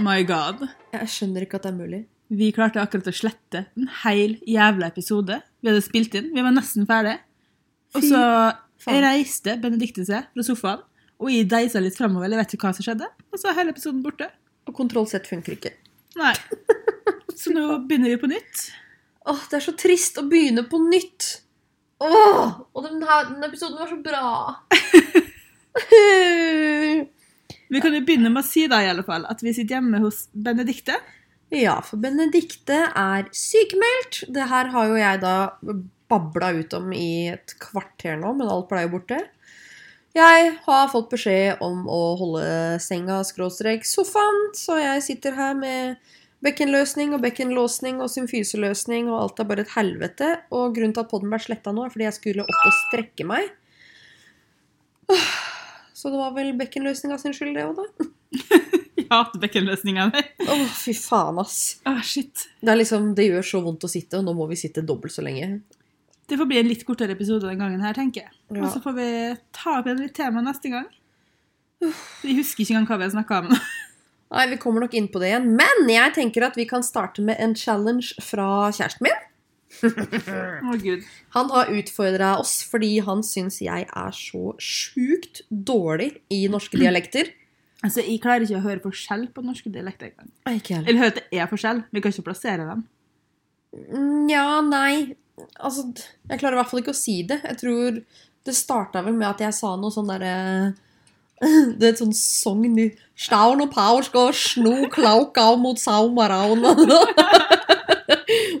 My god. Jeg skjønner ikke at det er mulig. Vi klarte akkurat å slette en hel jævla episode. Vi hadde spilt inn. Vi var nesten ferdig. Og så reiste Benedicte seg fra sofaen, og jeg deisa litt framover. Jeg vet ikke hva som skjedde. Og så er hele episoden borte. Og kontroll Z funker ikke. Nei. Så nå begynner vi på nytt. Åh, det er så trist å begynne på nytt. Åh, og denne, denne episoden var så bra. Vi kan jo begynne med å si da i alle fall at vi sitter hjemme hos Benedicte. ja, for Benedikte er sykemeldt. Det her har jo jeg da babla ut om i et kvarter nå, men alt ble jo borte. Jeg har fått beskjed om å holde senga skråstrek sofaen, så jeg sitter her med bekkenløsning og bekkenlåsning og symfyseløsning, og alt er bare et helvete. Og grunnen til at podden ble sletta nå, er fordi jeg skulle opp og strekke meg. Så det var vel bekkenløsninga sin skyld, det òg, da. Jeg hater bekkenløsningene. Å, fy faen, ass. Ah, shit. Det, liksom, det gjør så vondt å sitte, og nå må vi sitte dobbelt så lenge. Det får bli en litt kortere episode den gangen her, tenker jeg. Ja. Og så får vi ta opp igjen litt tema neste gang. Vi husker ikke engang hva vi har snakka om. Nei, vi kommer nok inn på det igjen. Men jeg tenker at vi kan starte med en challenge fra kjæresten min. Å, gud. Han har utfordra oss fordi han syns jeg er så sjukt dårlig i norske dialekter. Altså, Jeg klarer ikke å høre forskjell på norske dialekter engang. Eller høre at det er forskjell. Vi kan ikke plassere dem. Nja, nei. Altså, jeg klarer i hvert fall ikke å si det. Jeg tror det starta vel med at jeg sa noe sånn derre Det er et sånn sogn i Staun og Paul skal snu klauka mot saumaraun.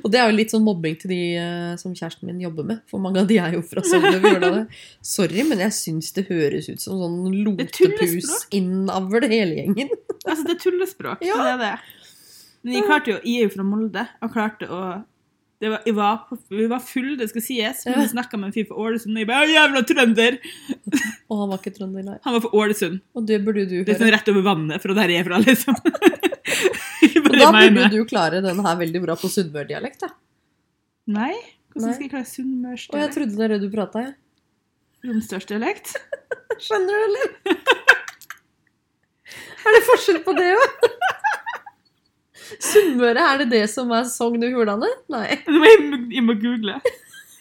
Og det er jo litt sånn mobbing til de uh, som kjæresten min jobber med. For mange av de er jo fra Sogn og Fjordane. Sorry, men jeg syns det høres ut som sånn er lotepus tullespråk. innavl hele gjengen. Altså, det er tullespråk. Ja. det er det. Men jeg klarte jo, jeg er jo fra Molde, og klarte å det var, jeg var, Vi var full, det skal sies. Men vi snakka med en fyr fra Ålesund, og jeg bare «Å, 'Jævla trønder!' Og han var ikke trønder, nei. Han var fra Ålesund. Og det burde du høre. Det er sånn rett over vannet fra der jeg er fra, liksom. Da burde du klare denne her veldig bra på sunnmørdialekt. da. Nei? Hvordan skal jeg klare Og jeg trodde det er det du prata, jeg. Romsdalsdialekt? Skjønner du, eller? er det forskjell på det òg? Sunnmøre, er det det som er Sogn og Fjordane? Nei. Jeg må jeg, jeg må google.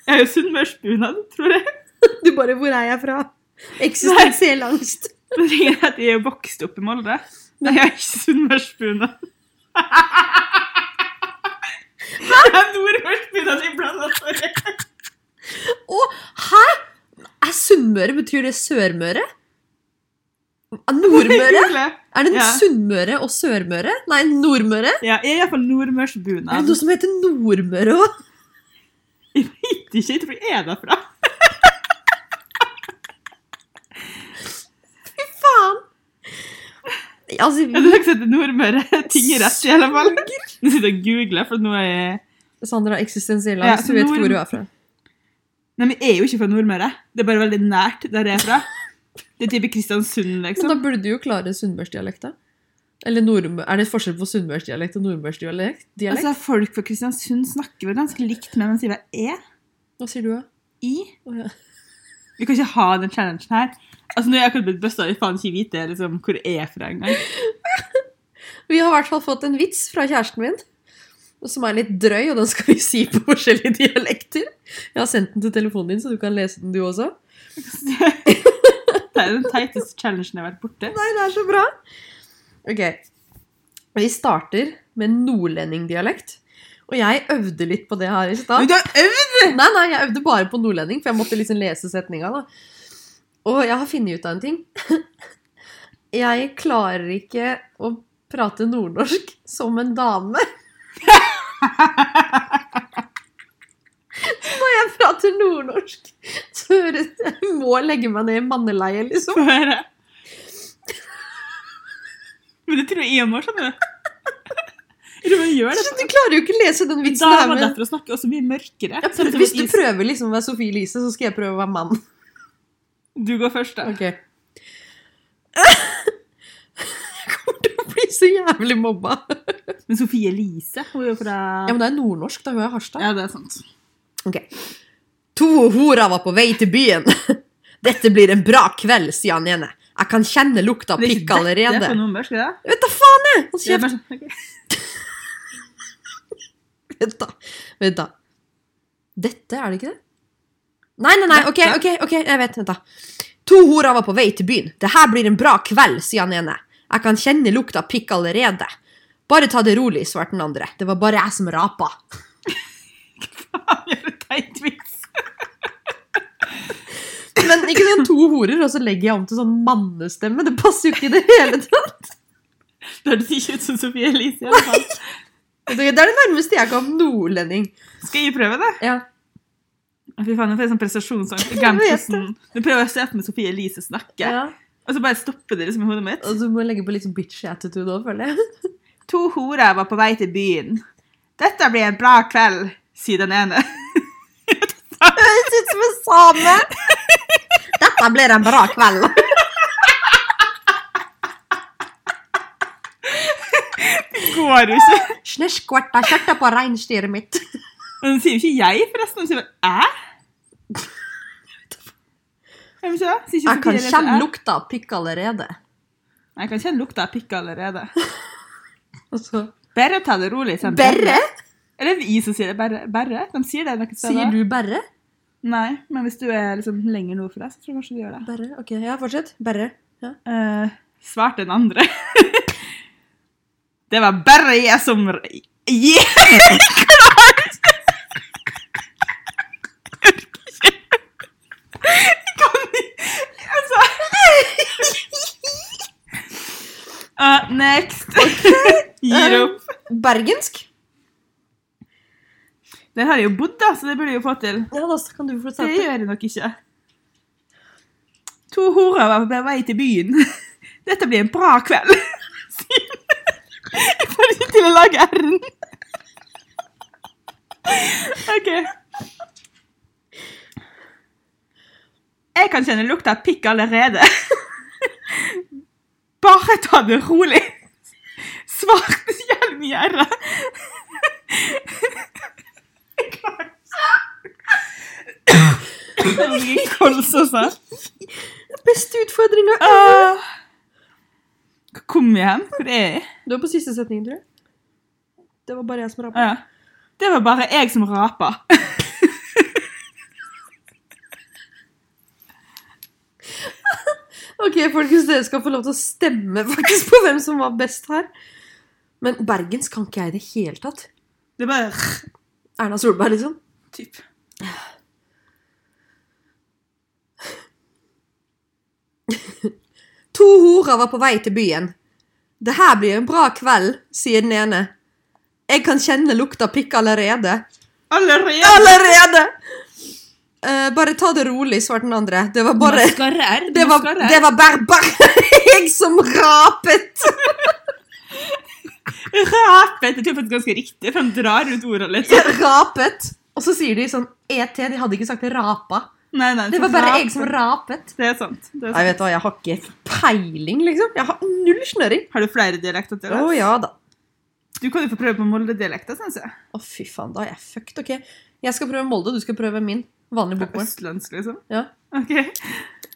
Jeg er jo sunnmørsbunad, tror jeg. Du bare Hvor er jeg fra? Eksistensiell angst. Men det er at jeg er vokst opp i Molde. Nei, jeg er ikke sunnmørsbunad. Jeg er nordmørsbunad iblant, sorry. Å, hæ?! Er Sunnmøre Betyr det Sørmøre? Ah, Nordmøre? Er det Ja. Sunnmøre og Sørmøre? Nei, Nordmøre? Ja, jeg er iallfall Er det noe som heter Nordmøre òg? Jeg vet ikke, jeg tror jeg er derfra. Fy faen! Altså, Jeg har ikke sett Nordmøre tingrett, i alle fall. Nå sitter jeg og googler, for nå er jeg Sandra eksistensiell Ja, så Du vet Nord- hvor du er fra. Nei, men jeg er jo ikke fra Nordmøre. Det er bare veldig nært der jeg er fra. Det er type Kristiansund, liksom. Men da burde du jo klare sunnmørsdialekta. Eller nordmør... Er det forskjell på sunnmørsdialekt og nordmørsdialekt? Altså, Folk fra Kristiansund snakker vel ganske likt, men de sier hva er Hva sier du, da? i. Oh, ja. Vi kan ikke ha den challengen her. Altså, Nå er jeg akkurat blitt busta, jeg faen ikke vite liksom, hvor jeg er fra engang. Vi har i hvert fall fått en vits fra kjæresten min. Som er litt drøy, og den skal vi si på forskjellige dialekter. Jeg har sendt den til telefonen din, så du kan lese den du også. Det er den teiteste challengen jeg har vært borte. Nei, det er så bra! Ok. Vi starter med nordlendingdialekt. Og jeg øvde litt på det her i stad. Du har øvd! Nei, nei, jeg øvde bare på nordlending, for jeg måtte liksom lese setninga. da. Og jeg har funnet ut av en ting. Jeg klarer ikke å prate nordnorsk som en dame. Så når jeg prater nordnorsk, så høres jeg må legge meg ned i manneleie, liksom. Men det tror jeg jeg må, skjønner du. Det. Du klarer jo ikke å lese den vitsen her. det Men... å snakker også mye mørkere. Ja, hvis du prøver liksom å være Sofie Elise, så skal jeg prøve å være mann. Du går først, da. Ok. Jeg kommer til å bli så jævlig mobba. Men Sofie Elise, hun er jo fra Ja, men det er nordnorsk, da. Hun er Harstad. Ja, det er sant. Ok. To horer var på vei til byen. Dette blir en bra kveld, sier han ene. Jeg kan kjenne lukta av pikk allerede. Det er på nordmørsk, er det? Vet da faen, jeg! Hold kjeft. bare sånn, ok. Vent, da. Vent, da. Dette, er det ikke det? Nei, nei, nei. Ok, ok, ok, jeg vet. Vent, da. To horer var på vei til byen. Det her blir en bra kveld, sier han ene. Jeg kan kjenne lukta pikk allerede. Bare ta det rolig, svarte den andre. Det var bare jeg som rapa. Faen, jævla teit vits. Men ikke sånn to horer, og så legger jeg om til sånn mannestemme. Det passer jo ikke i det hele tatt. Det hørtes ikke ut som Sofie Elise. i alle fall. Det er det nærmeste jeg kan nordlending. Skal jeg prøve det? Ja. Fy faen, får sånn. Jeg glemte vet hvordan Nå prøver jeg å se for meg Sofie Elise snakke, ja. og så bare stopper det liksom i hodet mitt. Og så må jeg legge på litt sånn bitchy attitude òg, føler jeg. To horer var på vei til byen. Dette blir en bra kveld, sier den ene. Høres ut som en same! Dette blir en bra kveld. Går ikke. Snøskvarta kjørte på reinsdyret mitt. Men sier jo ikke jeg, forresten. Hun sier bare æ? Hvem ikke det? Jeg kan kjenne lukta av pikk allerede. Jeg kan kjenne lukta av pikk allerede. Altså, Bare ta det rolig. Sandra. Berre? Eller er det vi som sier det? Berre? Bare? De sier det noen steder. Sier du berre? Nei, men hvis du er liksom lenger nord for deg, så tror jeg kanskje du gjør det. Berre, ok, ja, fortsett. Berre. Ja. Uh, svarte den andre. det var bare jeg som Yeah! Kan vi Altså Uh, Next. Gir opp. Bergensk? Der har jeg jo bodd, da, så det burde jeg jo få til. Ja, da kan du få Det gjør jeg nok ikke. To horer var på vei til byen. Dette blir en bra kveld. Jeg får ikke til å lage R-en. OK. Jeg kan kjenne lukta av pikk allerede. Bare ta det rolig. Svarte hjelm i r-et. Jeg klarer ikke. Kols også. Beste utfordringa Åh. Hvor kom igjen. Hvor er jeg? Du er på siste setning, tror jeg. Det var bare jeg som rapa. Ja. Det var bare jeg som rapa. Ok, folkens, dere skal få lov til å stemme faktisk på hvem som var best her. Men bergensk kan ikke jeg i det hele tatt. Det er bare Erna Solberg, liksom. typ. To horer var på vei til byen. Det her blir en bra kveld, sier den ene. Jeg kan kjenne lukta pikk allerede. Allerede! Allerede! Eh, bare ta det rolig, svarte den andre. Det var bare Maskarrer. Det var, det var bare, bare jeg som rapet! Rapet. Det tror faktisk ganske riktig, for de drar ut ordene litt. Jeg rapet. Og så sier de sånn ET. De hadde ikke sagt rapa. Nei, nei, Det var bare jeg som rapet. Det er sant. Det er sant. Jeg vet hva, jeg har ikke peiling, liksom. Jeg har null snøring. Har du flere dialekter til Å oh, ja da. Du kan jo få prøve på Molde-dialekter, syns jeg. Å, fy faen, da er jeg fucked. Ok, Jeg skal prøve Molde, du skal prøve min. Vanlig bokmål. Østlandsk, liksom. Ja. Ok.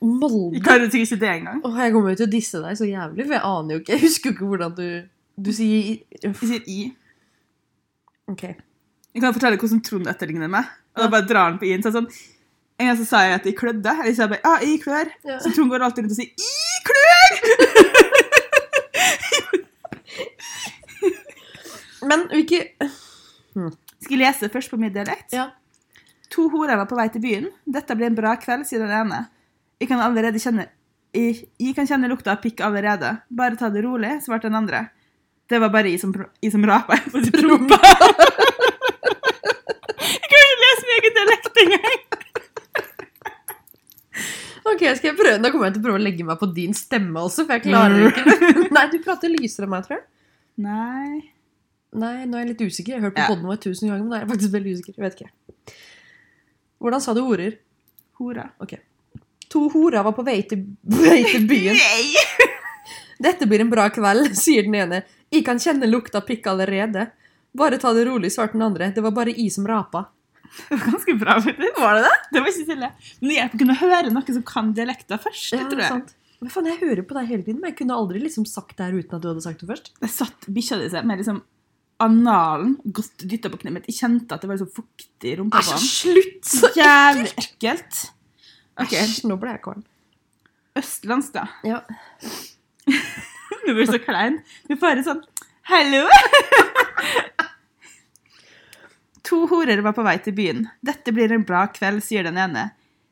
Molde? Jeg klarer sikkert ikke det engang. Åh, jeg kommer jo til å disse deg så jævlig, for jeg aner jo ikke. Jeg husker jo ikke hvordan du Du sier Jeg sier i. Ok. Jeg kan fortelle hvordan Trond etterligner meg. Og da bare drar han på i-en. Så sånn, en gang så sa jeg at jeg klødde. Eller så jeg bare ah, 'i klør'. Ja. Så Trond går alltid rundt og sier 'i klør'! Men hvilke Skal jeg lese først på min dialekt? Ja. To horer på vei til byen. Dette blir en bra kveld, sier den ene. Jeg kan allerede kjenne jeg, jeg kan kjenne lukta av pikk allerede. Bare ta det rolig, svarte den andre. Det var bare jeg som, jeg som rapa. på får si jeg kan ikke lese min egen dialekt engang! Ok, skal jeg prøve? Nå kommer jeg til å prøve å legge meg på din stemme også, for jeg klarer ikke Nei, du prater lysere enn meg, tror jeg. Nei Nei, nå er jeg litt usikker. Jeg har hørt på Ja. podden vår tusen ganger, men nå er jeg faktisk veldig usikker. Jeg vet ikke. Hvordan sa du horer? Hora. Ok. To horer var på vei til, vei til byen. Nei! Dette blir en bra kveld, sier den ene. Jeg kan kjenne lukta pikk allerede. Bare ta det rolig, svarte den andre. Det var bare jeg som rapa. Det var ganske bra, faktisk. Var det det? Det var ikke stille. Men jeg kunne høre noen som kan dialekter først. Ja, tror jeg. sant. Men faen, Jeg hører på deg hele tiden, men jeg kunne aldri liksom sagt det her uten at du hadde sagt det først. Det satt bikkja di seg med liksom analen godt dytta på kneet mitt. Jeg kjente at det var så fuktig i rumpa på slutt! Så Jævlig ekkelt. Okay. Æsj, nå ble jeg kvalm. østlands, da. Ja. Du blir så klein. Du får bare sånn Hallo! To horer var på vei til byen. Dette blir en bra kveld, sier den ene.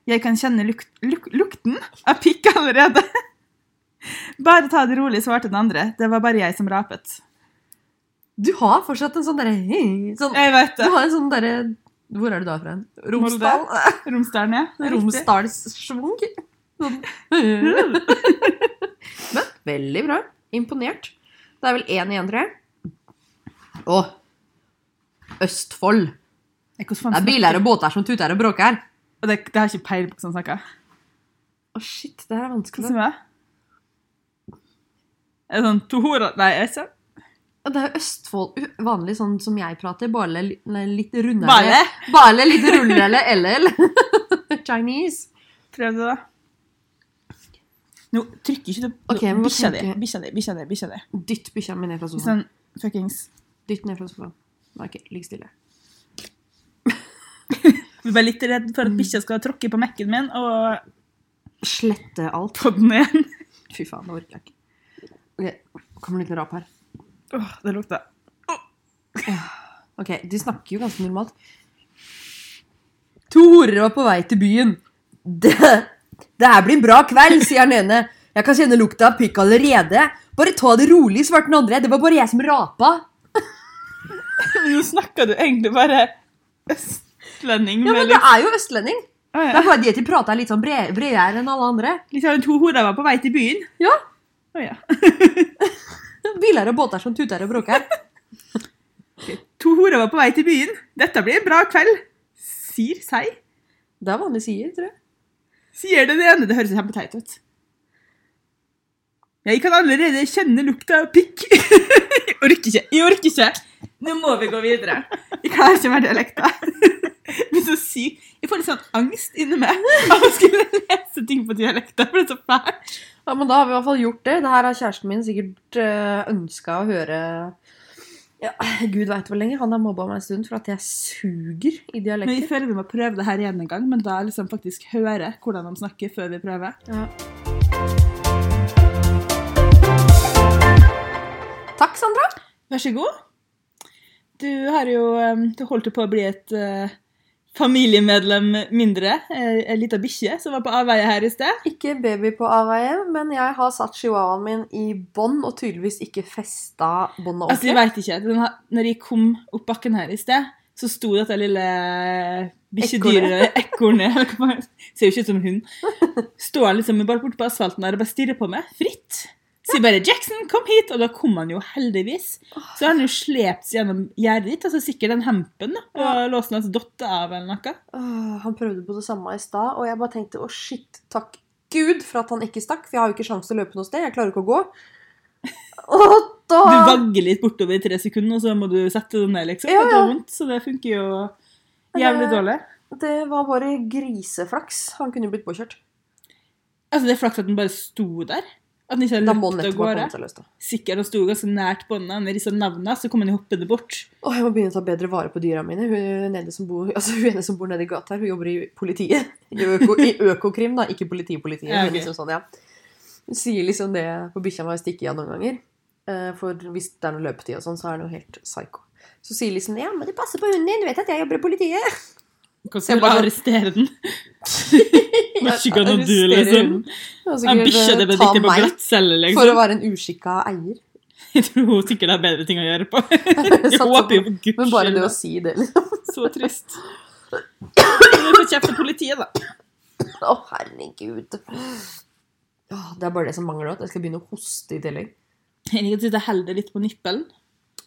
Jeg kan kjenne luk luk lukten av pikk allerede. Bare ta det rolig, svarte den andre. Det var bare jeg som rapet. Du har fortsatt en sånn derre sånn, Jeg vet det. Du har en sånn derre Hvor er du da fra? Romsdal? Romsdalen, ja. Romsdalssvung. Sånn. Men veldig bra. Imponert. Det er vel én igjen, tror jeg. Å. Østfold. Hvordan Det er biler og båter som tuter og bråker. Og det, det har ikke peil på hvordan snakker. Å, shit. Det her er vanskelig. som er? det? Er det sånn to horer Nei, jeg ser Det er jo Østfold vanlig sånn som jeg prater, bare litt rundere. Bare? Bare litt rundere LL. Chinese. Prøv det, da. Nå trykker ikke du men Bikkja di, bikkja di, bikkja di. bikkja di. Dytt bikkja mi ned fra sofaen. Sånn fuckings Dytt ned fra sofaen. Ok, ligg stille. Jeg er litt redd for at bikkja skal tråkke på Mac-en min og Slette alt. På den igjen. Fy faen, det orker jeg ikke. Okay, kommer det litt rap her. Åh, det lukter Ok, de snakker jo ganske normalt. To horer var på vei til byen. Det, det her blir en bra kveld, sier den ene. Jeg kan kjenne lukta av pikk allerede. Bare ta det rolig, svarte den andre. Det var bare jeg som rapa. Nå snakka du egentlig bare østlending Ja, men det er jo østlending. Å, Det er bare de at de prater litt sånn bredere enn alle andre. Liksom to horer var på vei til byen. Ja. Oh, ja. Biler og båter som tuter og bråker. To horer var på vei til byen. Dette blir en bra kveld. Sier seg. Det er vanlig sier, tror jeg. Sier den ene. Det høres kjempeteit ut. Jeg kan allerede kjenne lukta av pikk. Jeg orker ikke. Jeg orker ikke. Nå må vi gå videre. Jeg klarer ikke mer dialekter. Det blir så sykt. Jeg får litt sånn angst inni meg av å skulle lese ting på dialekt. Det er så fælt. Ja, men da har vi i hvert fall gjort det. Det her har kjæresten min sikkert uh, ønska å høre ja, Gud veit hvor lenge. Han har mobba meg en stund for at jeg suger i Men jeg føler vi må prøve det her igjen en gang, men da liksom faktisk høre hvordan de snakker før vi prøver. Ja. Takk, Sandra. Vær så god. Du har jo um, Du holdt på å bli et eh, familiemedlem mindre. eh, En lita bikkje som var på avveie her i sted. Ikke baby på avveie, men jeg har satt chihuahuaen min i bånd og tydeligvis ikke festa båndet Altså, jeg veit ikke. Den har, når jeg kom opp bakken her i sted, så sto dette lille bikkjedyret Ekornet Ser jo ikke ut som en hund. Står liksom bare borte på asfalten der og bare stirrer på meg, fritt. Sier bare 'Jackson, kom hit!' Og da kom han jo heldigvis. Så har han jo slept seg gjennom gjerdet ditt. Altså sikkert den hempen da, og låsen hans datt av eller noe. Åh, han prøvde på det samme i stad, og jeg bare tenkte å shit, takk Gud for at han ikke stakk, for jeg har jo ikke sjanse til å løpe noe sted. Jeg klarer ikke å gå. Og da Du vagger litt bortover i tre sekunder, og så må du sette den ned, liksom. Ja, ja. det ja. er vondt, så det funker jo jævlig dårlig. Det var bare griseflaks. Han kunne jo blitt påkjørt. Altså, det er flaks at den bare sto der. At han ikke har løpt av gårde. Sikkert han sto ganske nært båndet. Han rissa navnet, så kom han hoppende bort. Åh, jeg må begynne å ta bedre vare på dyra mine. Hun, nede som bor, altså, hun ene som bor nede i gata her, hun jobber i politiet. I, øko, i Økokrim, da. Ikke politipolitiet. Ja, men liksom sånn, ja. Hun sier liksom det på bikkja mi jeg stikke av noen ganger. Eh, For hvis det er noe løpetid og sånn, så er det jo helt psycho. Så sier liksom ja, men du passer på hunden din, du vet at jeg jobber i politiet. Kan ikke ikke bare- arrestere den. What you du, liksom? En bikkje det ble ikke på glattcelle, liksom. for å være en uskikka eier. Jeg tror hun sikkert har bedre ting å gjøre på. Jeg håper jo på- guds Men bare det å si det, liksom. Så trist. Men får kjeft av politiet, da. Å, herregud. Det er bare det som mangler at jeg skal begynne å hoste i tillegg. Jeg liker at du heller litt på nippelen.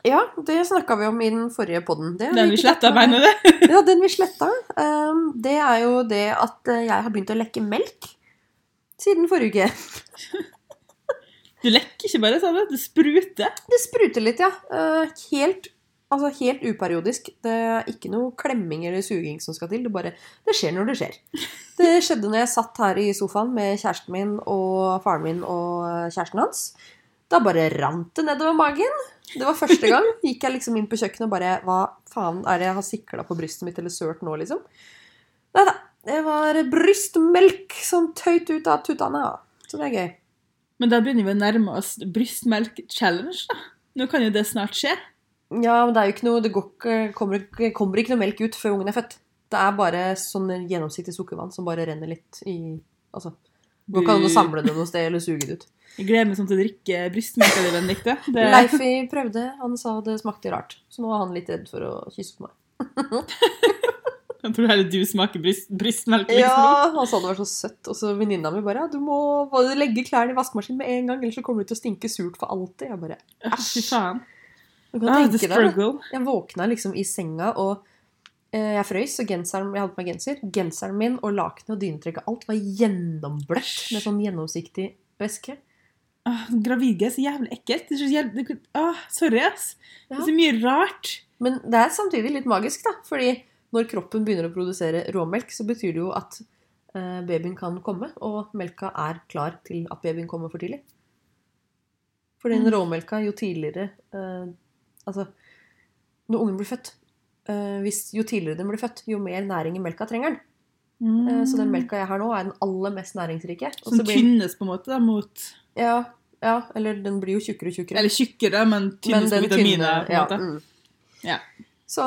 Ja, det snakka vi om i den forrige podden. Den vi sletta, mener du? Ja, den vi sletta. Um, det er jo det at eh, jeg har begynt å lekke melk siden forrige uke. Du lekker ikke bare, sa du. Det spruter. Det spruter litt, ja. Uh, helt Altså helt uperiodisk. Det er ikke noe klemming eller suging som skal til. Det bare Det skjer når det skjer. Det skjedde når jeg satt her i sofaen med kjæresten min og faren min og kjæresten hans. Da bare rant det nedover magen. Det var første gang. Gikk jeg liksom inn på kjøkkenet og bare Hva faen er det jeg har sikla på brystet mitt eller sølt nå, liksom? Nei da. Det var brystmelk som tøyt ut av tuttene. Så det er gøy. Men da begynner vi å nærme oss brystmelk-challenge, da. Nå kan jo det snart skje. Ja, men det er jo ikke noe Det ikke, kommer, kommer ikke noe melk ut før ungen er født. Det er bare sånn gjennomsiktig sukkervann som bare renner litt i Altså. Nå går ikke an å samle det noe sted eller suge det ut. Jeg gleder meg sånn til å drikke brystmelka di, Benedicte. Det- Leifi prøvde, han sa det smakte rart. Så nå er han litt redd for å kysse på meg. Jeg tror heller du smaker bryst, brystmelk. Liksom. Ja, han sa det var så søtt. Og så venninna mi bare ja, du må bare legge klærne i vaskemaskinen med en gang, ellers så kommer du til å stinke surt for alltid. Jeg bare æsj. Faen. Du kan Ah, tenke deg det. Jeg våkna liksom i senga, og eh, jeg frøys, og genseren, jeg hadde på meg genser. Genseren min og lakenet og dynetrekket, alt var gjennombløtt med sånn gjennomsiktig væske. Ah, Gravide er så jævlig ekkelt. Det er så jævlig... åh, Ah, sorry, ass. Det er så mye rart. Men det er samtidig litt magisk, da. Fordi når kroppen begynner å produsere råmelk, så betyr det jo at eh, babyen kan komme, og melka er klar til at babyen kommer for tidlig. For den Mm. råmelka, jo tidligere eh, Altså, når ungen blir født eh, hvis, Jo tidligere den blir født, jo mer næring i melka trenger den. Eh, Så den melka jeg har nå, er den aller mest næringsrike. Som blir- tynnes på en måte da, mot ja, ja, eller den blir jo tjukkere og tjukkere. Eller tjukkere, men tynnes på vitaminer. på en ja, måte. mm. Ja. Så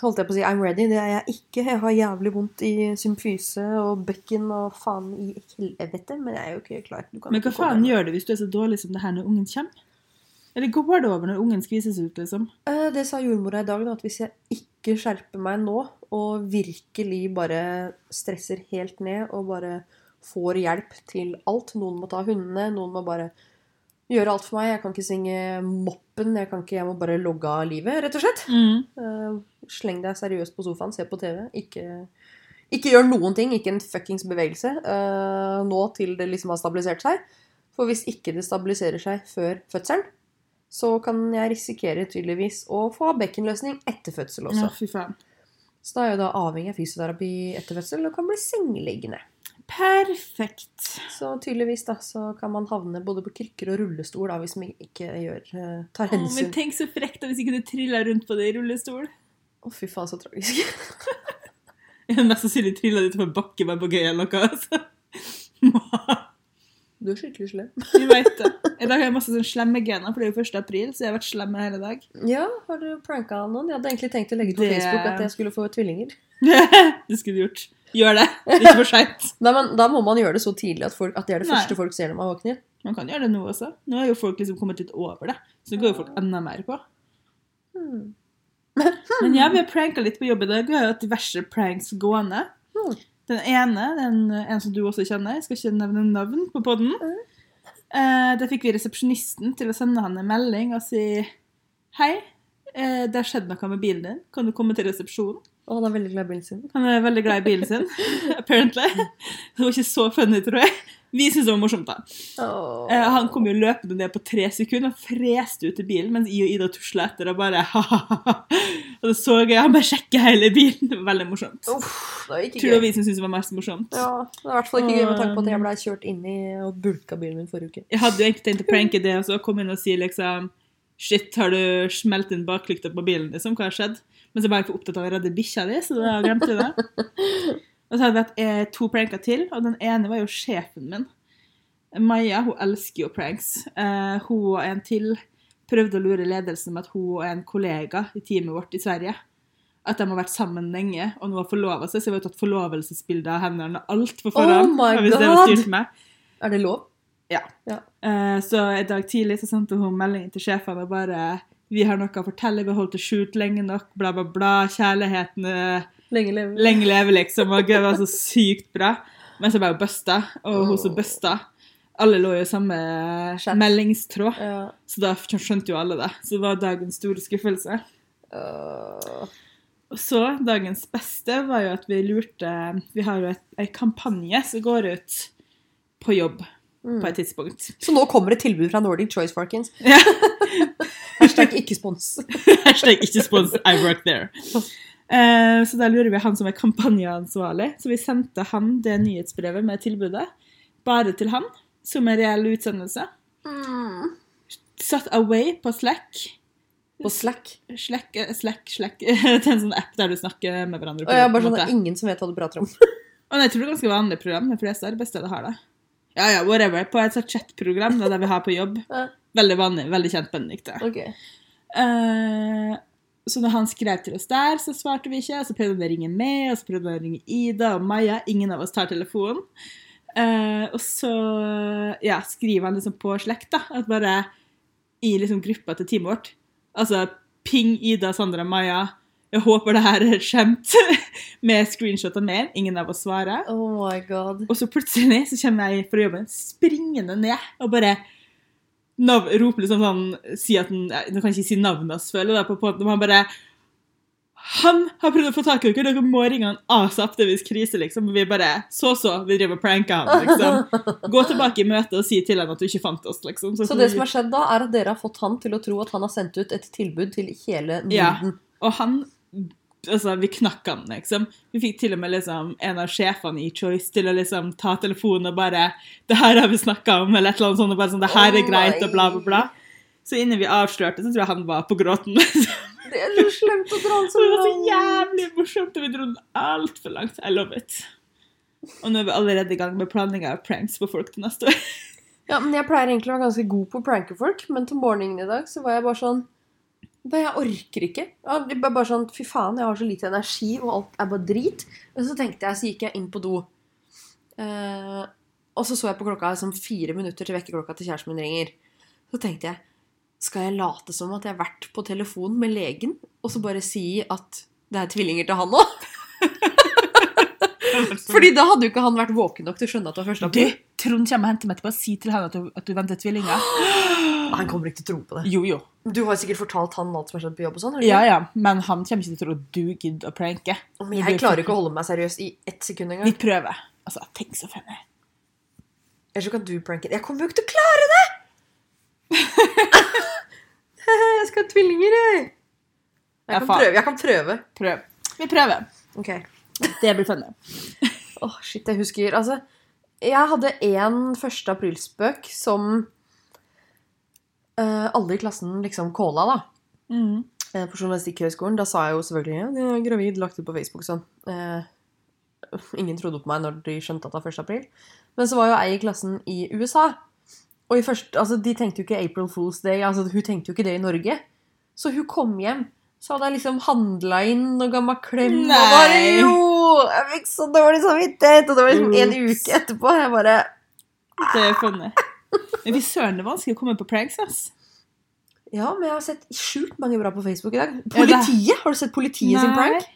holdt jeg på å si I'm ready. Det er jeg ikke. Jeg har jævlig vondt i symfyse og bekken og faen i helvete, men jeg er jo ikke klar. Men hva faen gjør det hvis du er så dårlig som det her når ungen kommer? Eller går det over når ungen skvises ut, liksom? Eh, Det sa jordmora i dag, da, at hvis jeg ikke skjerper meg nå, og virkelig bare stresser helt ned og bare får hjelp til alt Noen må ta hundene, noen må bare gjøre alt for meg. Jeg kan ikke synge moppen, jeg, kan ikke, jeg må bare logge av livet, rett og slett. Eh, sleng deg seriøst på sofaen, se på TV. Ikke, ikke gjør noen ting. Ikke en fuckings bevegelse. uh, nå til det liksom har stabilisert seg. For hvis ikke det stabiliserer seg før fødselen, så kan jeg risikere tydeligvis å få bekkenløsning etter fødsel også. Ja, fy faen. Så da er jeg da avhengig av fysioterapi etter fødsel og kan bli sengeliggende. Perfekt. Så tydeligvis da, så kan man havne både på krykker og rullestol da, hvis man ikke gjør, tar hensyn. Å, men tenk så frekt da hvis ikke du triller rundt på det i rullestol. fy faen, så tragisk. Jeg har mest sannsynlig trilla utfor en bakke bare på gøy eller noe. Altså. Du er skikkelig slem. Jeg vet det. I dag har jeg masse sånn slemme gener, for det er jo 1. april, så jeg har vært slem hele dag. Ja, har du pranka noen? Jeg hadde egentlig tenkt å legge ut på Det- Facebook at jeg skulle få tvillinger. det skulle du gjort. Gjør det. Ikke for seint. Da må man gjøre det så tidlig at, folk, at det er det Nei. første folk ser når man våkner. Man kan gjøre det nå også. Nå har jo folk liksom kommet litt over det. Så nå går jo folk enda mer på. Hmm. Men ja, vi har pranka litt på jobb i dag. Vi har hatt diverse pranks gående. Hmm. Den ene, den, en som du også kjenner, jeg skal ikke nevne navn på podden. Eh, da fikk vi resepsjonisten til å sende han en melding og si Hei, eh, det har skjedd noe med bilen din. Kan du komme til resepsjonen? Og han er veldig glad i bilen sin. Han er veldig glad i bilen sin, apparently. Det var ikke så funny, tror jeg. Vi syntes det var morsomt, da. Oh. Eh, han kom jo løpende ned på tre sekunder og freste ut i bilen, mens I og Ida tusla etter og bare Og det så jeg, han bare sjekke hele bilen. Det var veldig morsomt. Uff, det var ikke Tror det var vi som syntes det var mest morsomt. Ja, det er i hvert fall ikke gøy med tanke på at jeg ble kjørt inn i og bulka bilen min forrige uke. Jeg hadde jo egentlig tenkt å pranke det og så komme inn og si liksom Shit, har du smelt inn baklykta på bilen, liksom? Hva har skjedd? Men så var jeg for opptatt av å redde bikkja di, så da glemte jeg det. Og så hadde vi hatt eh, to pranker til, og den ene var jo sjefen min. Maja hun elsker jo pranks. Uh, hun og en til prøvde å lure ledelsen med at hun og en kollega i teamet vårt i Sverige at de har vært sammen lenge og nå har forlova seg. Så vi har tatt forlovelsesbilder av hendene og alt på forhånd. Oh hvis det var God! Er det lov? Eh, Så en dag tidlig så sendte hun melding til sjefene og bare Vi har noe å fortelle, vi har holdt det skjult lenge nok, bla, bla, bla. Kjærligheten eh, Lenge leve. lenge leve, liksom. Og det var så sykt bra. Men så ble hun busta, og hun som busta Alle lå jo i samme Chat. meldingstråd, Ja. så da skjønte jo alle det. Så det var dagens store skuffelse. Øh, Og så, dagens beste var jo at vi lurte Vi har jo ei en kampanje som går ut på jobb mm. på et tidspunkt. Så nå kommer det tilbud fra Nordic Choice, folkens. Hashtag ikke spons. Hashtag ikke spons, I work there. Uh, så da lurer vi han som er kampanjeansvarlig. Så vi sendte han det nyhetsbrevet med tilbudet. Bare til han, som en reell utsendelse. Satt away på Slack. På Slack. Slack, eh, Slack, Slack. Det er en sånn app der du snakker med hverandre. Er på bare sånn, at er ingen som vet hva du prater om. Og jeg tror det er ganske vanlig program. De fleste arbeidssteder har det. Ja, ja, whatever. På et sånt chat-program det er det vi har på jobb. Veldig vanlig, veldig kjent Benedikte. Ok. Uh, så når han skrev til oss der, så svarte vi ikke. Og så prøvde han å ringe med, og så prøvde han å ringe Ida og Maja. Ingen av oss tar telefonen. Eh, og så ja, skriver han liksom på slekt, da. At bare i liksom gruppa til teamet vårt Altså ping Ida, Sandra, Maja. Jeg håper det her er et skjemt. med screenshot av mer. Ingen av oss svarer. Oh my god. Og så plutselig så kommer jeg fra jobben springende ned og bare nav roper liksom sånn si at den, Nå kan ikke si navnet hans, føler jeg, på på, men man bare Han har prøvd å få tak i dere, dere må ringe han asap, det er krise, liksom. Og vi bare Så, så, vi driver og pranker han, liksom. Gå tilbake i møtet og si til han at du ikke fant oss, liksom. Så det som har skjedd da, er at dere har fått han til å tro at han har sendt ut et tilbud til hele Ja. Og han Altså, vi knakk han, liksom. Vi fikk til og med liksom en av sjefene i Choice til å liksom ta telefonen og bare 'Det her har vi snakka om', eller et eller annet sånt. Og bare sånn 'Det her er Å, greit', og bla, bla, bla. Så innen vi avslørte, så tror jeg han var på gråten. Det er så slemt å dra den så det var så jævlig morsomt, og vi dro den altfor langt. I love it. Og nå er vi allerede i gang med planlegginga av pranks på folk til neste år. Ja, men Jeg pleier egentlig å være ganske god på å pranke folk, men til morgenen i dag så var jeg bare sånn «Nei, Jeg orker ikke. Jeg er bare sånn, Fy faen, jeg har så lite energi, og alt er bare drit. Og så tenkte jeg, så gikk jeg inn på do. Eh, og så så jeg på klokka som fire minutter til vekkerklokka til kjæresten min ringer. Så tenkte jeg skal jeg late som at jeg har vært på telefon med legen, og så bare si at det er tvillinger til han òg? Fordi da hadde jo ikke han vært våken nok til å skjønne at det var første Du, april. Trond kommer og henter meg etterpå. Si til han at du, at du venter tvillinger. Han kommer ikke til å tro på det. Jo, jo. Du har sikkert fortalt han alt som har skjedd på jobb og sånn? Ja, ja, men han kommer ikke til å tro at du gidder å pranke. Men jeg klarer ikke å holde meg seriøs i ett sekund Vi prøver. Altså, tenk så funny. Ellers så kan du pranke. Jeg kommer jo ikke til å klare det! jeg skal ha tvillinger, jeg. Jeg kan prøve. Jeg kan prøve. Prøv. Vi prøver. Ok. Det blir funny. Åh, shit, jeg husker Altså, jeg hadde én 1. aprilspøk som uh, alle i klassen liksom calla, da. Mm. Uh, På Journalistikkhøgskolen. Da sa jeg jo selvfølgelig ja, jeg er gravid, lagt ut på Facebook og sånn. Uh, ingen trodde på meg når de skjønte at det var 1. april. Men så var jo ei i klassen i USA. Og i første, altså, de tenkte jo ikke April Fools Day. altså Hun tenkte jo ikke det i Norge. Så hun kom hjem. Så hadde jeg liksom handla inn og ga meg klem. Og bare, Nei. jo! Jeg fikk så dårlig samvittighet! Og det var liksom en uke etterpå. Jeg bare Det er funnet. Men fy søren, det er vanskelig å komme på pranks, ass. Ja, men jeg har sett sjukt mange bra på Facebook i dag. Politiet! Har du sett politiet sin Nei. prank?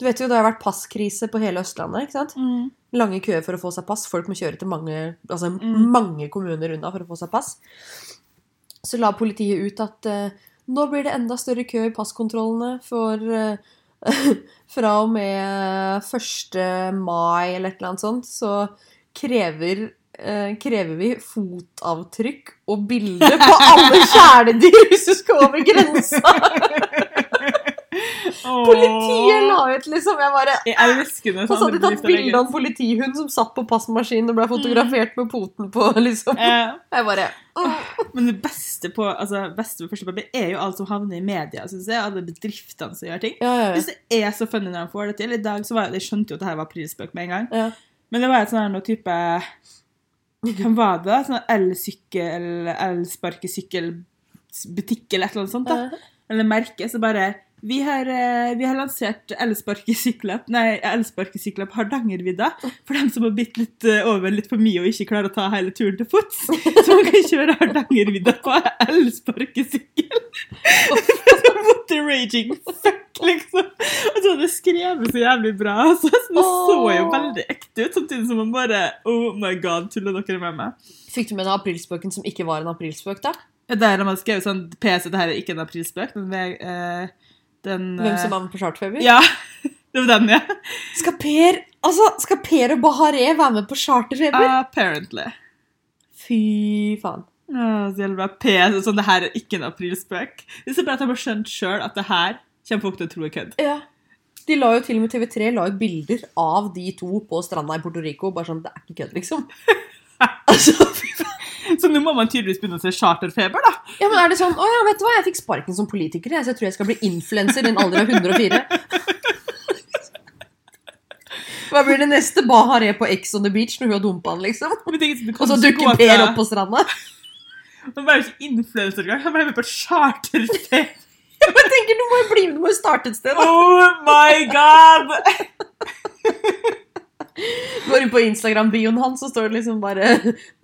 Du vet jo, Det har vært passkrise på hele Østlandet. ikke sant? Mm. Lange køer for å få seg pass. Folk må kjøre til mange, altså Mm. mange kommuner unna for å få seg pass. Så la politiet ut at uh, nå blir det enda større kø i passkontrollene for uh, Fra og med 1. mai eller et eller annet sånt, så krever eh, krever vi fotavtrykk og bilde på alle kjæledyr hvis du skal over grensa! Politiet la ut liksom Jeg bare Jeg elsker det. så hadde de tatt bilde av en politihund som satt på passmaskinen og ble fotografert med poten på. liksom. Jeg bare men det beste på altså, beste med første papir er jo alt som havner i media. Synes jeg, Alle bedriftene som gjør ting. Ja, ja, ja. det er så funny når de får det til. I dag så var Jeg skjønte jo at det her var prisbøk med en gang. ja. Men det var et sånn type Hvem var det? da? Sånn elsykkel, elsparkesykkelbutikk eller et eller annet sånt. da. Eller merke. Så bare vi har, eh, vi har lansert elsparkesykler Nei, elsparkesykler på Hardangervidda. For dem som har bitt litt eh, over litt for mye og ikke klarer å ta hele turen til fots. Så man kan kjøre Hardangervidda på elsparkesykkel. Mot the raging fuck, liksom. Og så hadde det skrevet så jævlig bra. Altså. Så det så jo veldig ekte ut, samtidig som man bare Oh my god, tuller dere med meg? Fikk du med deg aprilspøken som ikke var en aprilspøk, da? Der har man skrevet sånn PC, det her er ikke en aprilspøk. Den, eh, den Hvem eh, som var med på Charterfeber? Ja, det var den, ja. Skal Per altså, skal Per og Bahareh være med på Charterfeber? Apparently. Fy faen. Ja, så jævlig bra. P, sånn, det her er ikke en aprilspøk. Det er så bra at de har skjønt sjøl at det her kommer folk til å tro er kødd. Ja. De la jo til og med TV3 la ut bilder av de to på stranda i Puerto Rico. Bare sånn, det er ikke kødd, liksom. altså, fy faen. Så nå må man tydeligvis begynne å se charterfeber, da. Ja, men er det sånn, å ja, vet du hva, jeg fikk sparken som politiker, jeg, så jeg tror jeg skal bli influenser i en alder av 104. Hva blir det neste? Bahareh på Ex on the beach når hun har dumpa han, liksom? Er Og så dukker Per opp på stranda. Han var jo ikke influenser engang. Han ble med på charterfeber. Jeg tenker, Du må jo bli med, du må jo starte et sted. da. Oh my god! Går inn på Instagram-bioen hans, så står det liksom bare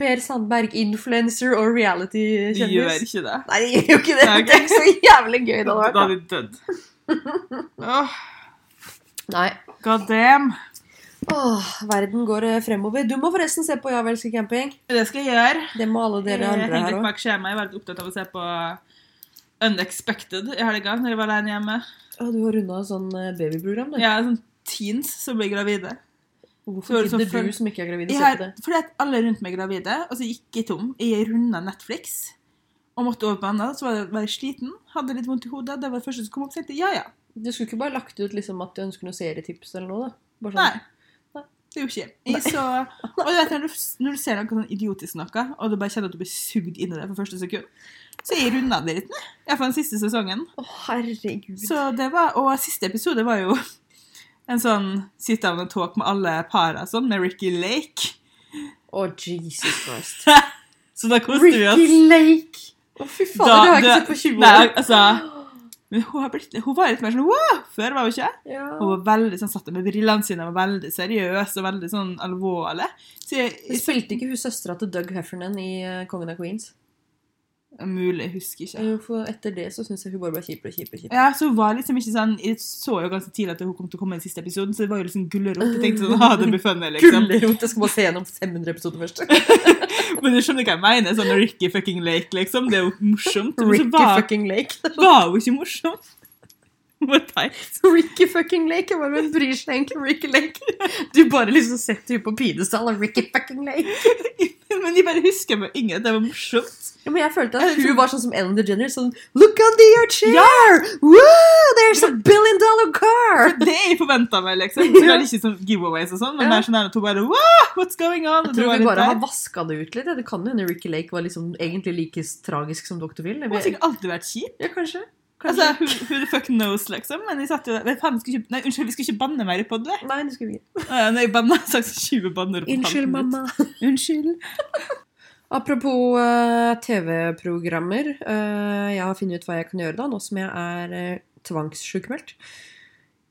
Per Sandberg, influencer og De gjør reality-kjendis. ikke det. Nei, de gjør jo ikke det. Det er ikke så jævlig gøy det Da hadde vært. hadde de dødd. Oh. Nei. god damn. Åh, verden går eh, fremover. Du må forresten se på Ja vel, skal camping. Det skal jeg gjøre. Det må alle dere Jeg andre her òg. Jeg henger bak skjemaet. Jeg var litt opptatt av å se på Unexpected i helga når jeg var alene hjemme. Du har runda sånn eh, babyprogram, du. Ja, sånn teens som blir gravide. Hvorfor er gidder du som ikke er gravid, å se på det? fordi at alle rundt meg er gravide, og så gikk jeg tom. Jeg runda Netflix og måtte over på annet. Så var jeg, var jeg sliten, hadde litt vondt i hodet. Det var det første som kom opp. Så jeg tenkte ja, ja. Du skulle ikke bare lagt ut liksom at du ønsker noen serietips eller noe? da? Sånn. Nei. Det gjorde ikke jeg. Så, og du vet, når, du, når du ser noe sånn idiotisk noe, og du bare kjenner at du blir sugd inn i det for første sekund, så jeg runda det litt. Iallfall den siste sesongen. Å, herregud. Så det var, Og siste episode var jo en sånn sit down and talk med alle para sånn, med Ricky Lake. Å, Jesus Christ. Så da koste vi oss. Ricky Lake! Å, fy faen, det har jeg ikke sett på 20 Nei, år. altså, men hun, har blitt, hun var litt mer sånn wow, før, var hun ikke? Ja. Hun var veldig sånn, satt med brillene sine, var veldig seriøs og veldig sånn alvorlig. Så jeg, jeg, Spilte ikke hun søstera til Doug Heffernan i eh, Kongen av Queens? Mulig, jeg husker ikke. Jo, For etter det så syns jeg hun bare ble kjipere og kjipere. Ja, så hun var liksom ikke sånn Jeg så jo ganske tidlig at hun kom til å komme i den siste episoden, så det var jo liksom gulrot. Jeg tenkte sånn, ha, det blir funnet, liksom. Gulrot! Jeg skal bare se gjennom 500 episoder først. Men du skjønner hva jeg mener? Sånn Ricky fucking Lake, liksom. Det er jo morsomt. Ricky fucking Lake. var jo ikke morsom. Hun var teit. Ricky fucking Lake. Bare, Hvem bryr seg egentlig om Ricky Lake? Du bare liksom setter henne på pidestall av Ricky fucking Lake. Men jeg bare husker med yngre det var morsomt. Ja, men jeg følte at hun var sånn som Ellen DeGeneres. Sånn Look under your chair! Ja! Woo, there's a billion dollar car! For det jeg forventa meg, liksom. Så det er ikke sånn giveaways og sånn, men Ja. er sånn her at hun bare wow, what's going on? Jeg tror vi bare bare har der. vaska det ut litt. Det kan jo hende Ricky Lake var liksom egentlig like tragisk som Dr. Phil. Hun har sikkert alltid vært kjip. Ja, kanskje. Altså, who, who the fuck knows, liksom. Men jeg satt jo der Faen, vi ikke, nei, unnskyld, vi skulle ikke banne mer i det. Nei, det skulle vi ikke. Uh, når jeg banna, sagt 20 banner på Unnskyld, mamma. Unnskyld. Apropos uh, TV-programmer. Uh, jeg har funnet ut hva jeg kan gjøre da, nå som jeg er uh, tvangssjukmeldt.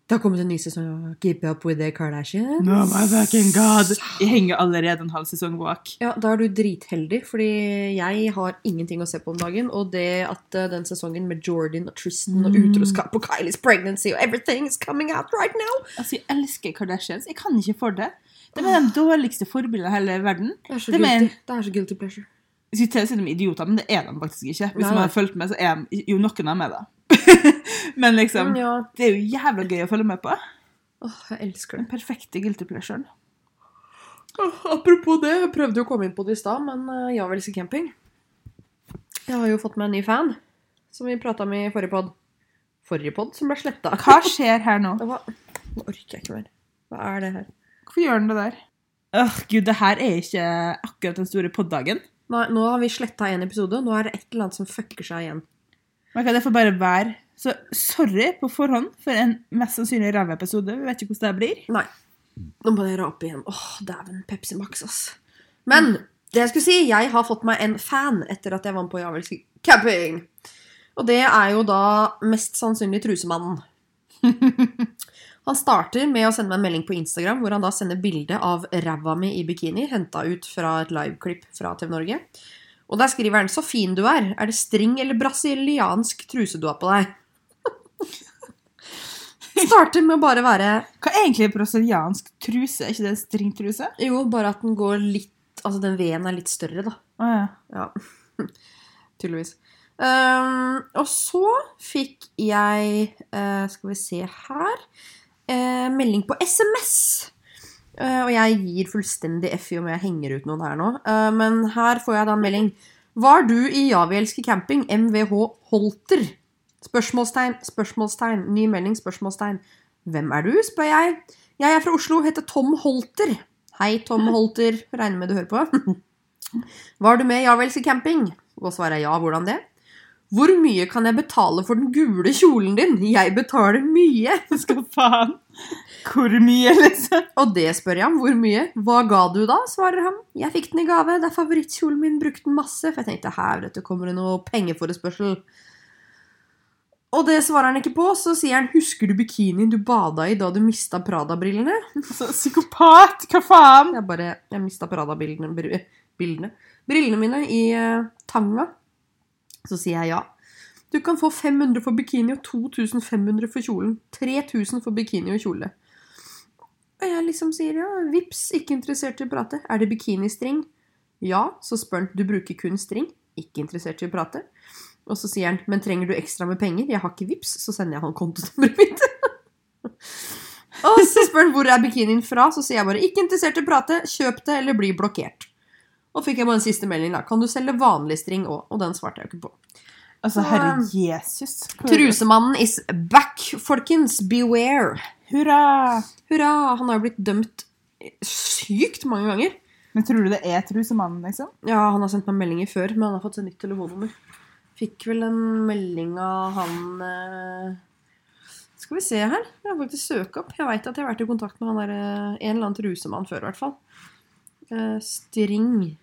Det har kommet en ny sesong av Keep Up With The Kardashians. No my fucking god. Jeg henger allerede en halv sesong bak. Ja, Da er du dritheldig, fordi jeg har ingenting å se på om dagen. Og det at eh, den sesongen med Jordan og Tristan og Mm. utroskap og Kylies pregnancy og everything is coming out right now. Altså, Jeg elsker Kardashians. Jeg kan ikke for det. De er de dårligste forbildene i hele verden. Det er så, Det guilty. Det er så guilty pleasure. Jeg skulle til å si de er idioter, men det er de faktisk ikke. Hvis Nei, man har fulgt med, så er de jo noen av meg da. men liksom, Mm, ja. det er jo jævla gøy å følge med på. Åh, jeg elsker Den perfekte guilty pleasuren. Åh, apropos det, jeg prøvde jo å komme inn på det i stad, men uh, ja vel, si camping. Jeg har jo fått meg en ny fan, som vi prata om i forrige pod. Forrige pod, som ble sletta. Hva skjer her nå? Hva? Nå orker jeg ikke mer. Hva er det her? Hvorfor gjør den det der? Åh, gud, det her er ikke akkurat den store poddagen. Nei, nå har vi sletta en episode, nå er det et eller annet som fucker seg igjen. Men kan det får bare være. Så sorry på forhånd for en mest sannsynlig ræva episode. Vi vet ikke hvordan det blir. Nei. Nå må jeg rape igjen. Åh, dæven. Pepsi Max, ass. Men det jeg skulle si, jeg har fått meg en fan etter at jeg vant på Javelsk camping. Og det er jo da mest sannsynlig Trusemannen. Han starter med å sende meg en melding på Instagram hvor han da sender bilde av ræva mi i bikini, henta ut fra et liveklipp fra TV Norge. Og der skriver han 'Så fin du er. Er det string eller brasiliansk truse du har på deg?' Starter med å bare være Hva er egentlig brasiliansk truse? Er ikke det stringtruse? Jo, bare at den går litt Altså, den veden er litt større, da. Å ja. Ja. Tydeligvis. Um, og så fikk jeg uh, Skal vi se her uh, Melding på SMS. Eh, og jeg gir fullstendig F i om jeg henger ut noen her nå. Eh, men her får jeg da en melding. Var du i Ja, vi elsker camping, MVH Holter? Spørsmålstegn, spørsmålstegn, ny melding, spørsmålstegn. Hvem er du, spør jeg. Jeg er fra Oslo, heter Tom Holter. Hei, Tom Holter. Regner med du hører på. Var du med i Ja, vi elsker camping? Og svarer jeg ja, hvordan det? Hvor mye kan jeg betale for den gule kjolen din? Jeg betaler mye. Skal faen. Hvor mye, liksom? Og det spør jeg om. Hvor mye? Hva ga du da? svarer han. Jeg fikk den i gave. Det er favorittkjolen min. Brukte den masse. For jeg tenkte her vet du, kommer det noe pengeforespørsel. Og det svarer han ikke på. Så sier han husker du bikinien du bada i da du mista Prada-brillene? Psykopat! Hva faen? Jeg bare, jeg mista Prada-bildene bildene. Brillene mine i uh, tanga. Så sier jeg ja. Du kan få 500 for bikini og 2500 for kjolen. 3000 for bikini og kjole. Og jeg liksom sier ja, vips, ikke interessert i å prate. Er det bikinistring? Ja, så spør han. Du bruker kun string? Ikke interessert i å prate. Og så sier han, men trenger du ekstra med penger? Jeg har ikke vips, så sender jeg han kontonummeret mitt. og så spør han hvor er bikinien fra, så sier jeg bare ikke interessert i å prate, kjøp det eller bli blokkert. Og fikk jeg bare en siste melding, da. Kan du selge vanlig string òg? Og den svarte jeg ikke på. Altså, herre Jesus. Trusemannen is back, folkens. Beware. Hurra! Hurra! Han har jo blitt dømt sykt mange ganger. Men tror du det er trusemannen, liksom? Ja, han har sendt meg meldinger før, men han har fått et nytt telefonnummer. Fikk vel en melding av han eh... Skal vi se her. Jeg har faktisk søkt opp. Jeg veit at jeg har vært i kontakt med han der, eh, en eller annen trusemann før, i hvert fall. Eh, string.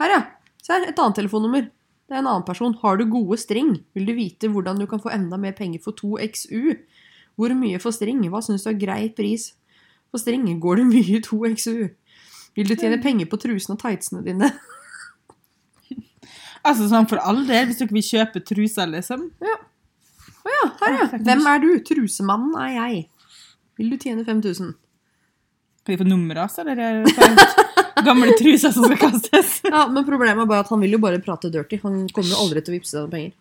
Her, ja. Se her. Et annet telefonnummer. Det er en annen person. Har du gode string? Vil du vite hvordan du kan få enda mer penger for 2XU? Hvor mye for string? Hva syns du er grei pris for string? Går det mye 2XU? Vil du tjene penger på trusene og tightsene dine? Altså sånn for all del, hvis du ikke vil kjøpe truser, liksom. Å ja, her ja. Hvem er du? Trusemannen er jeg. Vil du tjene 5000? Kan de få nummeret hans, eller er det bare gamle trusa som skal kastes? Ja, men problemet er bare at han vil jo bare prate dirty. Han kommer jo aldri til å vippse deg penger.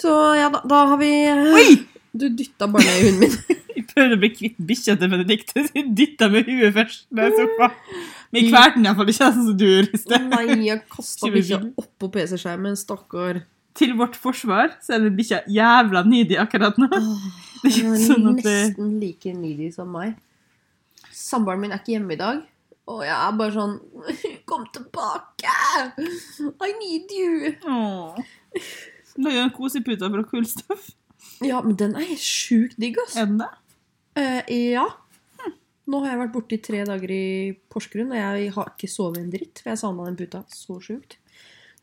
Så ja, da, da har vi Oi! Du dytta bare ned hunden min. Jeg prøvde å bli kvitt bikkja til Benedicte, så jeg dytta med huet først. Det er så faen. Men jeg kvalte den iallfall ikke sånn som du sted. nei, jeg kasta bikkja oppå PC-skjermen. Stakkar. Til vårt forsvar så er den bikkja jævla needy akkurat nå. Det er sånn det nesten like needy som meg. Samboeren min er ikke hjemme i dag. Og jeg er bare sånn Kom tilbake! I need you! Åh. La jo en kosepute fra Cool Ja, men den er helt sjukt digg, ass. Er den det? Eh, ja. Nå har jeg vært borte i tre dager i Porsgrunn, og jeg har ikke sovet en dritt. For jeg savna den puta så sjukt.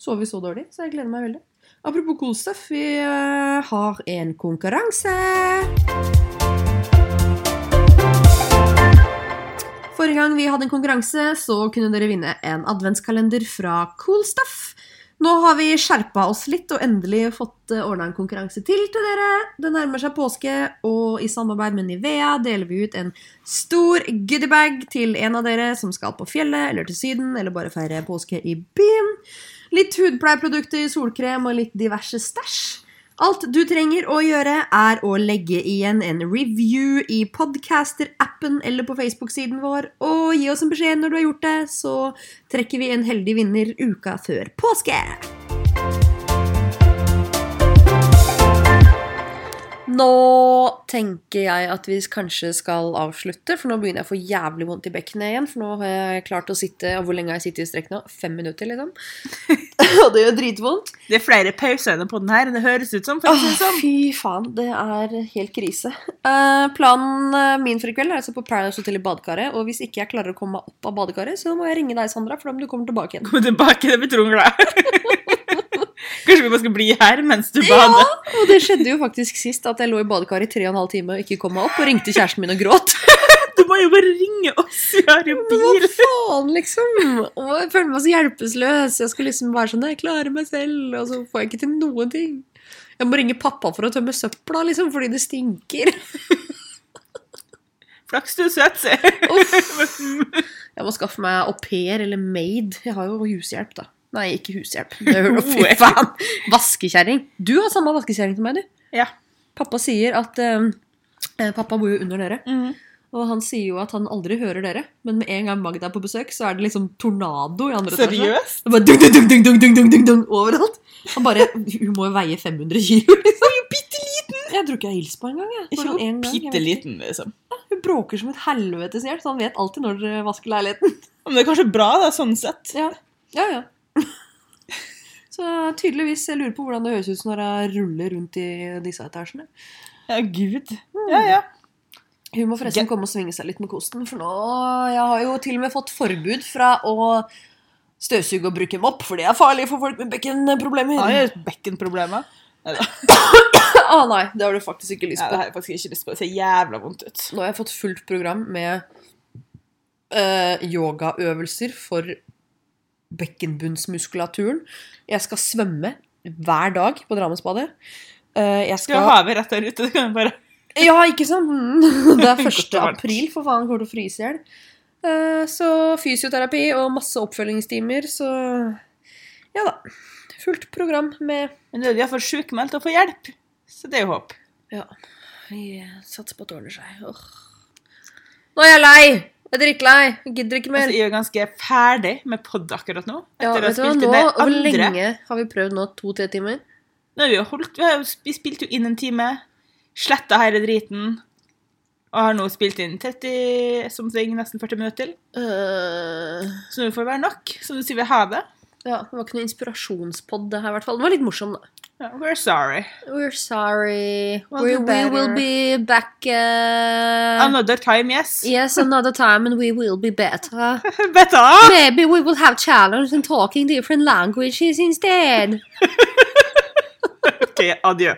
Sover så dårlig, så jeg gleder meg veldig. Apropos cool stuff, vi eh, har en konkurranse. Forrige gang vi hadde en konkurranse, så kunne dere vinne en adventskalender fra Cool Stuff. Nå har vi skjerpa oss litt og endelig fått ordna en konkurranse til til dere. Det nærmer seg påske, og i samarbeid med Nivea deler vi ut en stor goodiebag til en av dere som skal på fjellet eller til Syden eller bare feire påske i byen. Litt hudpleieprodukter, solkrem og litt diverse stæsj. Alt du trenger å gjøre, er å legge igjen en review i podcaster-appen eller på Facebook-siden vår, og gi oss en beskjed når du har gjort det, så trekker vi en heldig vinner uka før påske. Nå tenker jeg at vi kanskje skal avslutte, for nå begynner jeg å få jævlig vondt i bekkenet igjen. For nå har jeg klart å sitte og Hvor lenge har jeg sittet i strekk nå? Fem minutter, liksom. og det gjør dritvondt. Det er flere pauser på den her enn det høres ut som. Åh, sånn. fy faen, det er helt krise. Uh, planen eh, min for i kveld er altså på Paradise Hotel i badekaret. Og hvis ikke jeg klarer å komme meg opp av badekaret, så må jeg ringe deg, Sandra, for da må du komme tilbake igjen. Kom tilbake, det blir Trond glad. Kanskje vi bare skal bli her mens du bader? Ja, og det skjedde jo faktisk sist at jeg lå i badekaret i tre og en halv time og ikke kom meg opp, og ringte kjæresten min og gråt. Du må jo bare ringe oss, vi har jo bil! hva faen, liksom? Og jeg føler meg så hjelpeløs. Jeg skal liksom være sånn Jeg klarer meg selv, og så får jeg ikke til noen ting. Jeg må ringe pappa for å tømme søpla, liksom, fordi det stinker. Flaks du er søt, se. Jeg må skaffe meg au pair eller maid. Jeg har jo hushjelp, da. Nei, ikke hushjelp. Det hører du, fy faen. Vaskekjerring. Du har samme vaskekjerring som meg, du. Ja. Pappa sier at eh, eh, Pappa bor jo under dere. Mm. Og han sier jo at han aldri hører dere, men med en gang Magda er på besøk, så er det liksom tornado i andre etasje. Seriøst? Det bare dung, dung, dung, dung, dung, dung, dung, dung, dung, overalt. Han bare Hun må jo veie 500 kilo, liksom. Bitte liten! Jeg tror ikke jeg har hilst på engang. Ikke bitte liten, liksom. Hun bråker som et helvetes hjelp, så han vet alltid når dere vasker leiligheten. Men det er kanskje bra, da, sånn sett. Ja, ja. ja. Så tydeligvis, jeg lurer på hvordan det høres ut når jeg ruller rundt i disse etasjene. Ja, gud. Ja, ja. Hun må forresten komme og svinge seg litt med kosten, for nå Jeg har jo til og med fått forbud fra å støvsuge og bruke mopp, for det er farlig for folk med bekkenproblemer. Nei, bekkenproblemer. Å. Ah, nei, det har du faktisk ikke lyst Ja, Nei, det har jeg faktisk ikke lyst på. Det ser jævla vondt ut. Nå har jeg fått fullt program med eh, yogaøvelser for bekkenbunnsmuskulaturen. Jeg skal svømme hver dag på Drammensbadet. Eh, jeg Skal Du har havet rett der ute. du kan bare Ja, ikke sant? Det er 1. Godt og varmt. april, for faen, kommer til å fryse i hjel. Eh, Så fysioterapi og masse oppfølgingstimer, så Ja da. Fullt program med Men du er iallfall sjukmeldt og får hjelp. Så det er jo håp. Ja. Vi satser på at det ordner seg. Åh. Nå er jeg lei! Jeg er drittlei. Gidder ikke mer. Altså, jeg er ganske ferdig med pod akkurat nå. Ja, vet du hva, nå, Hvor lenge har vi prøvd nå? To-tre timer? Nå har vi jo holdt Vi, har vi spilte jo inn en time, sletta hele driten, og har nå spilt inn 30 something, nesten 40 minutter til. Uh... Så nå får det være nok. Så nå sier vi ha det. Ja, det var ikke noe inspirasjonspod, det her, i hvert fall. Den var litt morsom, da. Yeah, we're sorry. We're sorry. We'll we, we will be back uh, Another time, yes. Yes, another time, and we will be better. Better! Maybe we will have challenge in talking different languages instead. Ok, adjø.